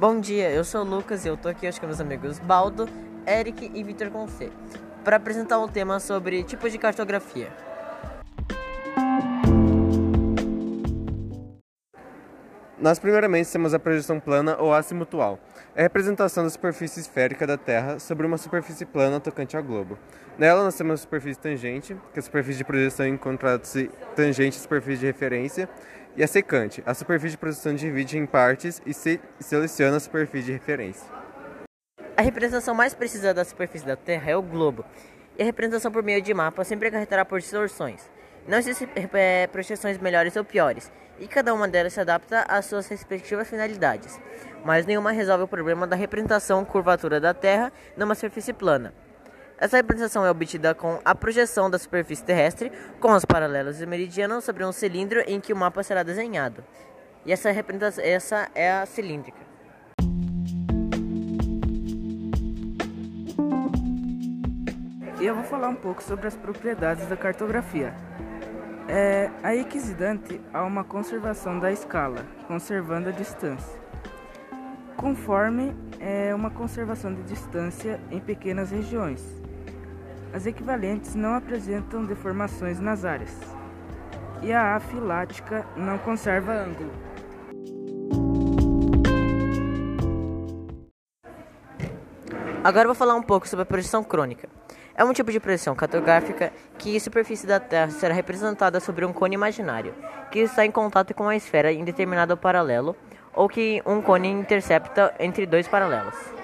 Bom dia, eu sou o Lucas e eu tô aqui hoje com meus amigos Baldo, Eric e Vitor Conce para apresentar um tema sobre tipos de cartografia. Nós primeiramente temos a projeção plana ou azimutual. É a representação da superfície esférica da Terra sobre uma superfície plana tocante ao globo. Nela nós temos a superfície tangente, que é a superfície de projeção encontrada-se tangente à superfície de referência, e a secante. A superfície de projeção divide em partes e se seleciona a superfície de referência. A representação mais precisa da superfície da Terra é o globo, e a representação por meio de mapa sempre acarretará por distorções. Não existem é, projeções melhores ou piores, e cada uma delas se adapta às suas respectivas finalidades, mas nenhuma resolve o problema da representação curvatura da Terra numa superfície plana. Essa representação é obtida com a projeção da superfície terrestre com os paralelos e meridianos sobre um cilindro em que o mapa será desenhado. E essa representação essa é a cilíndrica. Eu vou falar um pouco sobre as propriedades da cartografia. É, a equidistante há uma conservação da escala, conservando a distância. Conforme é uma conservação de distância em pequenas regiões. As equivalentes não apresentam deformações nas áreas. E a afilática não conserva ângulo. Agora vou falar um pouco sobre a projeção crônica. É um tipo de projeção cartográfica que a superfície da Terra será representada sobre um cone imaginário, que está em contato com uma esfera em determinado paralelo, ou que um cone intercepta entre dois paralelos.